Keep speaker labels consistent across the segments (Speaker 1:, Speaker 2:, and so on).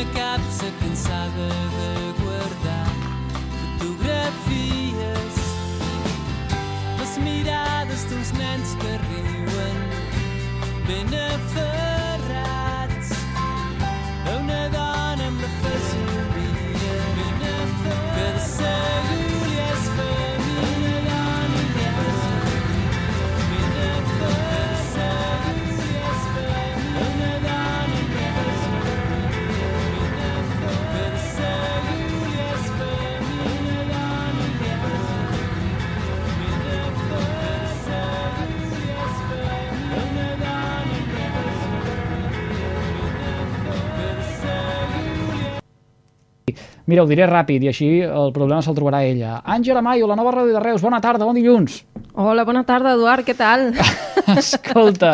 Speaker 1: D'una capsa cansada de guardar fotografies. Les mirades d'uns nens que riuen ben aferrats
Speaker 2: Mira, ho diré ràpid i així el problema se'l trobarà ella. Àngela Mayo, la nova ràdio de Reus, bona tarda, bon dilluns.
Speaker 3: Hola, bona tarda, Eduard, què tal?
Speaker 2: Escolta,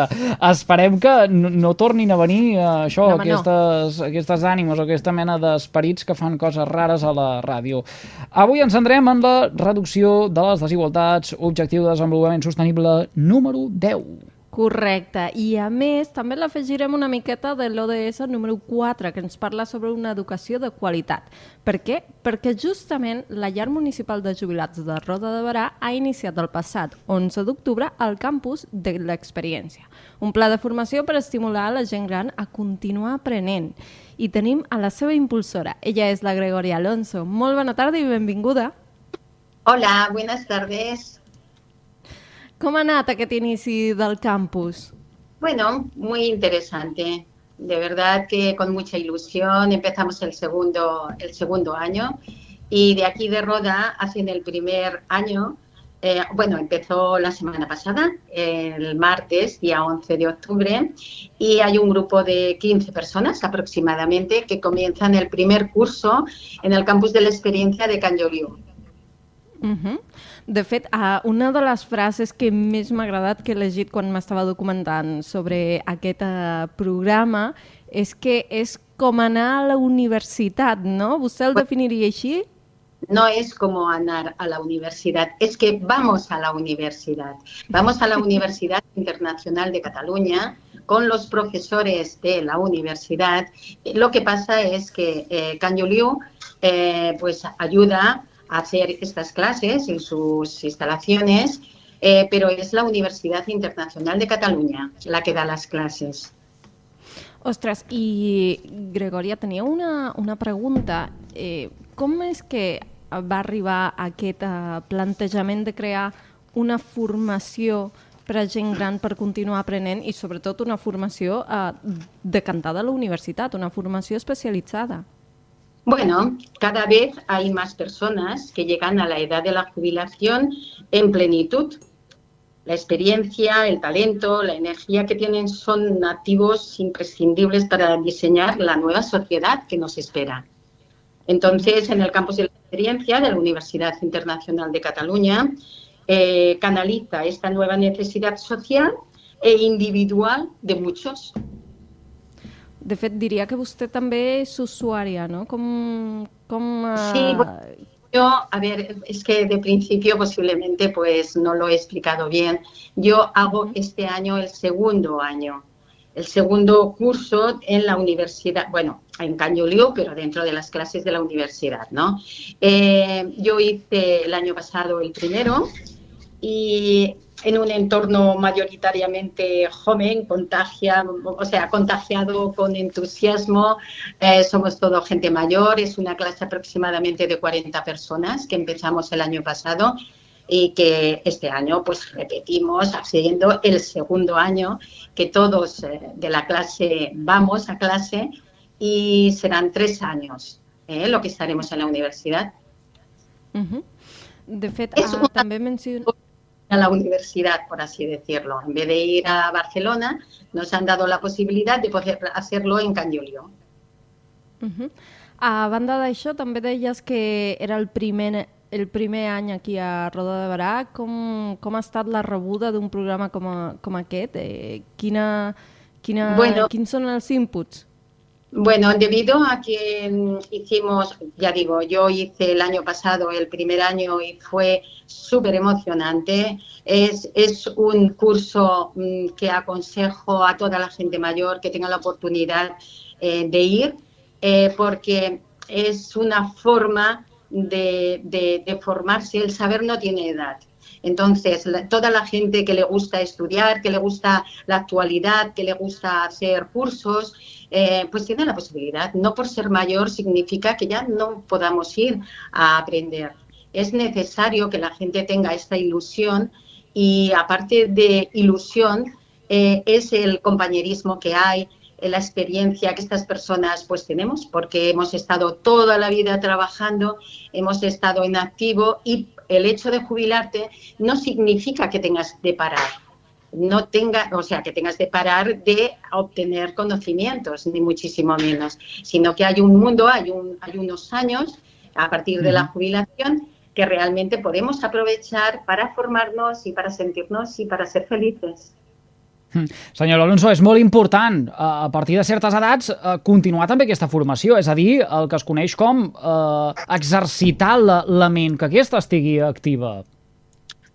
Speaker 2: esperem que no, no tornin a venir eh, això,
Speaker 3: No, home, no.
Speaker 2: aquestes, aquestes ànimes o aquesta mena d'esperits que fan coses rares a la ràdio. Avui ens centrem en la reducció de les desigualtats, objectiu de desenvolupament sostenible número 10.
Speaker 3: Correcte. I a més, també l'afegirem una miqueta de l'ODS número 4, que ens parla sobre una educació de qualitat. Per què? Perquè justament la llar municipal de jubilats de Roda de Barà ha iniciat el passat 11 d'octubre el campus de l'experiència. Un pla de formació per estimular la gent gran a continuar aprenent. I tenim a la seva impulsora. Ella és la Gregoria Alonso. Molt bona tarda i benvinguda.
Speaker 4: Hola, buenas tardes.
Speaker 3: Com ha anat aquest inici del campus?
Speaker 4: Bueno, muy interesante. De verdad que con mucha ilusión empezamos el segundo, el segundo año y de aquí de Roda hacen el primer año. eh, bueno, empezó la semana pasada, el martes, día 11 de octubre, y hay un grupo de 15 personas aproximadamente que comienzan el primer curso en el campus de la experiencia de Can Lloriu.
Speaker 3: Uh -huh. De fet, uh, una de les frases que més m'ha agradat que he llegit quan m'estava documentant sobre aquest uh, programa és que és com anar a la universitat, no? Vostè el definiria així?
Speaker 4: no es como anar a la universidad, es que vamos a la universidad. Vamos a la Universidad Internacional de Cataluña con los profesores de la universidad. Lo que pasa es que eh, Can Juliu, eh, pues ayuda hacer estas clases en sus instalaciones, eh, pero es la Universidad Internacional de Cataluña la que da las clases.
Speaker 3: Ostres, i Gregòria, tenia una, una pregunta. Eh, com és que va arribar aquest eh, plantejament de crear una formació per a gent gran per continuar aprenent i sobretot una formació eh, decantada a la universitat, una formació especialitzada?
Speaker 4: Bueno, cada vez hay más personas que llegan a la edad de la jubilación en plenitud. La experiencia, el talento, la energía que tienen son activos imprescindibles para diseñar la nueva sociedad que nos espera. Entonces, en el campus de la experiencia de la Universidad Internacional de Cataluña, eh, canaliza esta nueva necesidad social e individual de muchos.
Speaker 3: De fet, diria que vostè també és usuària, no? Com... com eh,
Speaker 4: Sí, bueno, Yo, a ver, es que de principio posiblemente pues no lo he explicado bien. Yo hago este año el segundo año, el segundo curso en la universidad, bueno, en Cañuliu, pero dentro de las clases de la universidad, ¿no? Eh, yo hice el año pasado el primero y en un entorno mayoritariamente joven, contagia, o sea, contagiado con entusiasmo. Eh, somos todo gente mayor, es una clase aproximadamente de 40 personas que empezamos el año pasado y que este año pues repetimos haciendo el segundo año que todos eh, de la clase vamos a clase y serán tres años eh, lo que estaremos en la universidad.
Speaker 3: Uh -huh. De fet,
Speaker 4: una-
Speaker 3: també menciono...
Speaker 4: a la universidad, por así decirlo. En vez de ir a Barcelona, nos han dado la posibilidad de poder hacerlo en Cañolio.
Speaker 3: Uh -huh. A banda d'això, també deies que era el primer, el primer any aquí a Roda de Barà. Com, com ha estat la rebuda d'un programa com, a, com aquest? Eh, quina, quina,
Speaker 4: Bueno.
Speaker 3: quins són els inputs?
Speaker 4: Bueno, debido a que mm, hicimos, ya digo, yo hice el año pasado el primer año y fue súper emocionante. Es, un curso mm, que aconsejo a toda la gente mayor que tenga la oportunidad eh, de ir, eh, porque es una forma de formarse. El saber no tiene edad. Entonces, toda la gente que le gusta estudiar, que le gusta la actualidad, que le gusta hacer cursos, eh, pues tiene la posibilidad. No por ser mayor significa que ya no podamos ir a aprender. Es necesario que la gente tenga esta ilusión y aparte de ilusión eh, es el compañerismo que hay, eh, la experiencia que estas personas pues tenemos porque hemos estado toda la vida trabajando, hemos estado en activo y el hecho de jubilarte no significa que tengas de parar no tenga, o sea, que tengas de parar de obtener conocimientos, ni muchísimo menos, sino que hay un mundo, hay, un, hay unos años a partir de la jubilación que realmente podemos aprovechar para formarnos y para sentirnos y para ser felices.
Speaker 2: Senyor Alonso, és molt important, eh, a partir de certes edats, eh, continuar també aquesta formació, és a dir, el que es coneix com eh, exercitar la, la ment, que aquesta estigui activa.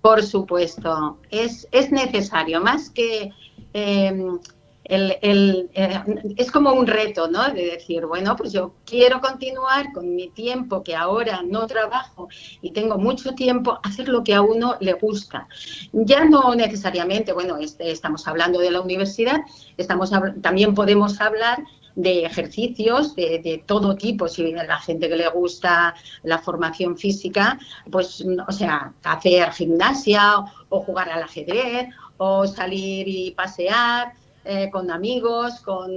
Speaker 4: Por supuesto, es, es necesario, más que eh, el, el, eh, es como un reto, ¿no? De decir, bueno, pues yo quiero continuar con mi tiempo, que ahora no trabajo y tengo mucho tiempo, hacer lo que a uno le gusta. Ya no necesariamente, bueno, este, estamos hablando de la universidad, también podemos hablar de ejercicios de, todo tipo, si a la gente que le gusta la formación física, pues, o sea, hacer gimnasia o jugar al ajedrez o salir y pasear eh, con amigos, con,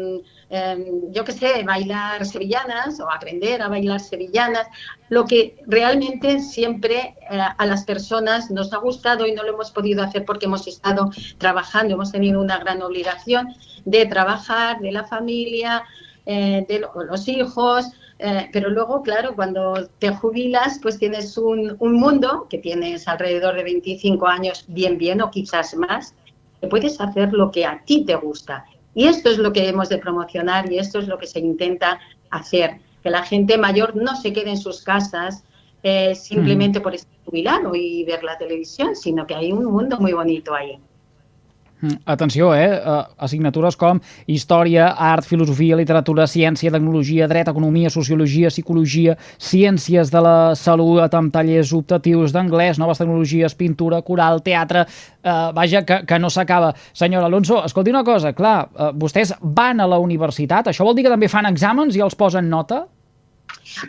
Speaker 4: eh, yo qué sé, bailar sevillanas o aprender a bailar sevillanas, lo que realmente siempre eh, a las personas nos ha gustado y no lo hemos podido hacer porque hemos estado trabajando, hemos tenido una gran obligación de trabajar, de la familia, eh, de lo- los hijos, pero luego, claro, cuando te jubilas, pues tienes un mundo que tienes alrededor de 25 años, bien, bien, o quizás más, que puedes hacer lo que a ti te gusta. Y esto es lo que hemos de promocionar y esto es lo que se intenta hacer, que la gente mayor no se quede en sus casas eh, simplemente por estar jubilado y ver la televisión, sino que hay un mundo muy bonito ahí.
Speaker 2: Mm, Atenció, eh? eh? Assignatures com Història, Art, Filosofia, Literatura, Ciència, Tecnologia, Dret, Economia, Sociologia, Psicologia, Ciències de la Salut, amb tallers optatius d'anglès, noves tecnologies, pintura, coral, teatre... Eh, vaja, que, que no s'acaba. Senyor Alonso, escolti una cosa, clar, eh, vostès van a la universitat, això vol dir que també fan exàmens i els posen nota?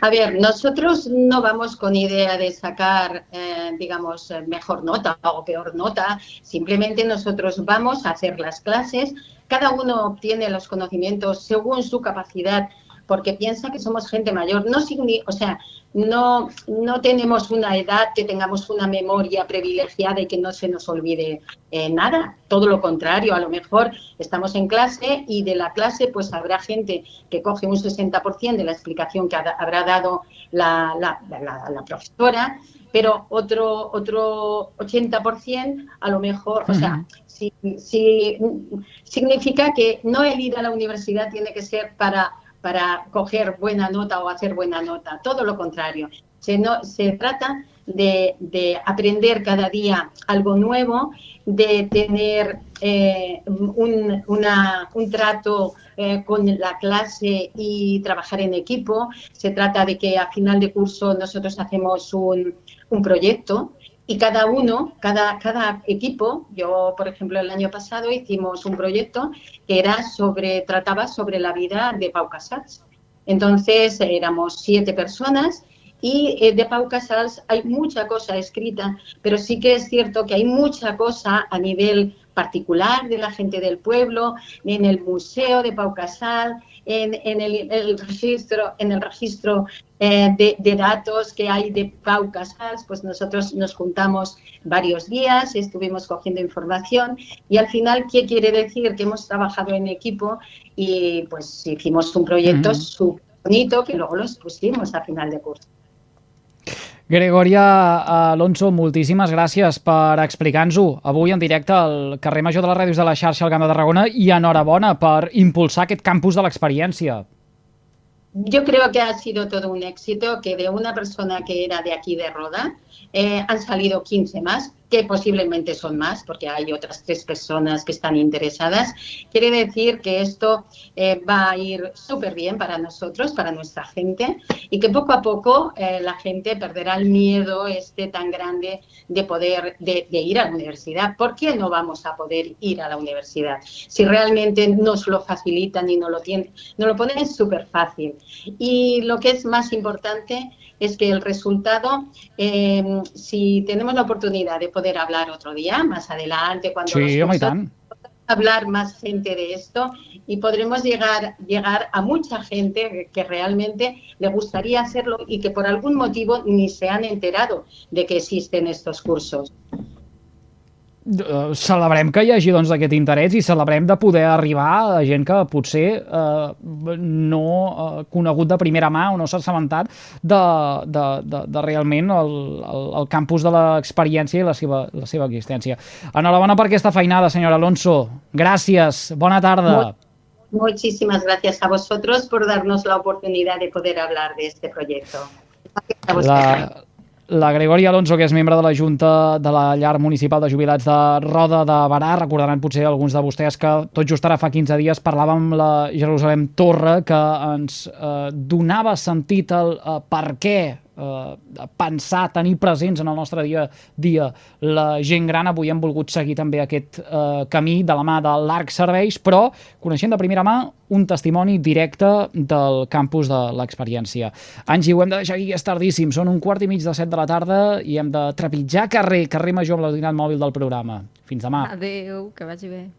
Speaker 4: A ver, nosotros no vamos con idea de sacar, eh, digamos, eh, mejor nota o peor nota. Simplemente nosotros vamos a hacer las clases. Cada uno obtiene los conocimientos según su capacidad, porque piensa que somos gente mayor. No o sea, no, no tenemos una edad que tengamos una memoria privilegiada y que no se nos olvide eh, nada. Todo lo contrario, a lo mejor estamos en clase y de la clase pues habrá gente que coge un 60% de la explicación que ha- habrá dado la, la- la- la profesora, pero otro, otro 80% a lo mejor, o sea, si, si- significa que no el ir a la universidad tiene que ser para, para coger buena nota o hacer buena nota, todo lo contrario. Se, no, se trata de, de aprender cada día algo nuevo, de tener eh, un, una- un trato eh, con la clase y trabajar en equipo. Se trata de que a final de curso nosotros hacemos un, un proyecto y cada uno, cada, cada equipo, yo por ejemplo el año pasado hicimos un proyecto que era sobre, trataba sobre la vida de Pau Casals. Entonces éramos siete personas y eh, de Pau Casals hay mucha cosa escrita, pero sí que es cierto que hay mucha cosa a nivel particular de la gente del pueblo, en el museo de Pau Casals, en, en el, el registro, en el registro eh, de, de datos que hay de Pau Casals, pues nosotros nos juntamos varios días, estuvimos cogiendo información y al final, ¿qué quiere decir? Que hemos trabajado en equipo y pues hicimos un proyecto
Speaker 2: Ujú.
Speaker 4: súper bonito que luego lo expusimos a final de curso.
Speaker 2: Gregoria Alonso, moltíssimes gràcies per explicar-nos-ho avui en directe al carrer Major de les Ràdios de la xarxa al Camp de Tarragona i enhorabona per impulsar aquest campus de l'experiència.
Speaker 4: Yo creo que ha sido todo un éxito, que de una persona que era de aquí de Roda eh, han salido 15 más, que posiblemente son más, porque hay otras tres personas que están interesadas. Quiere decir que esto eh, va a ir súper bien para nosotros, para nuestra gente, y que poco a poco eh, la gente perderá el miedo este tan grande de poder de, ir a la universidad. ¿Por qué no vamos a poder ir a la universidad? Si realmente nos lo facilitan y no lo tienen, nos lo ponen súper fácil. Y lo que es más importante es que el resultado, eh, si tenemos la oportunidad de poder hablar otro día, más adelante, cuando
Speaker 2: sí,
Speaker 4: los
Speaker 2: cursos,
Speaker 4: hablar más gente de esto y podremos llegar, llegar a mucha gente que realmente le gustaría hacerlo y que por algún motivo ni se han enterado de que existen estos cursos.
Speaker 2: Uh, celebrem que hi hagi doncs, aquest interès i celebrem de poder arribar a gent que potser uh, no uh, conegut de primera mà o no s'ha assabentat de, de, de, de realment el, el, el campus de l'experiència i la seva, la seva existència. Enhorabona per aquesta feinada, senyora Alonso. Gràcies, bona tarda.
Speaker 4: Muy, muchísimas gracias a vosotros por darnos la oportunidad de poder hablar de este proyecto.
Speaker 2: La, la Gregoria Alonso, que és membre de la Junta de la Llar Municipal de Jubilats de Roda de Barà. Recordaran potser alguns de vostès que tot just ara fa 15 dies parlàvem amb la Jerusalem Torre que ens eh, donava sentit el eh, per què eh, pensar, tenir presents en el nostre dia dia la gent gran. Avui hem volgut seguir també aquest eh, camí de la mà de l'Arc Serveis, però coneixent de primera mà un testimoni directe del campus de l'experiència. Angi, ho hem de deixar aquí, és tardíssim, són un quart i mig de set de la tarda i hem de trepitjar carrer, carrer major amb l'ordinat mòbil del programa. Fins demà.
Speaker 3: Adéu, que vagi bé.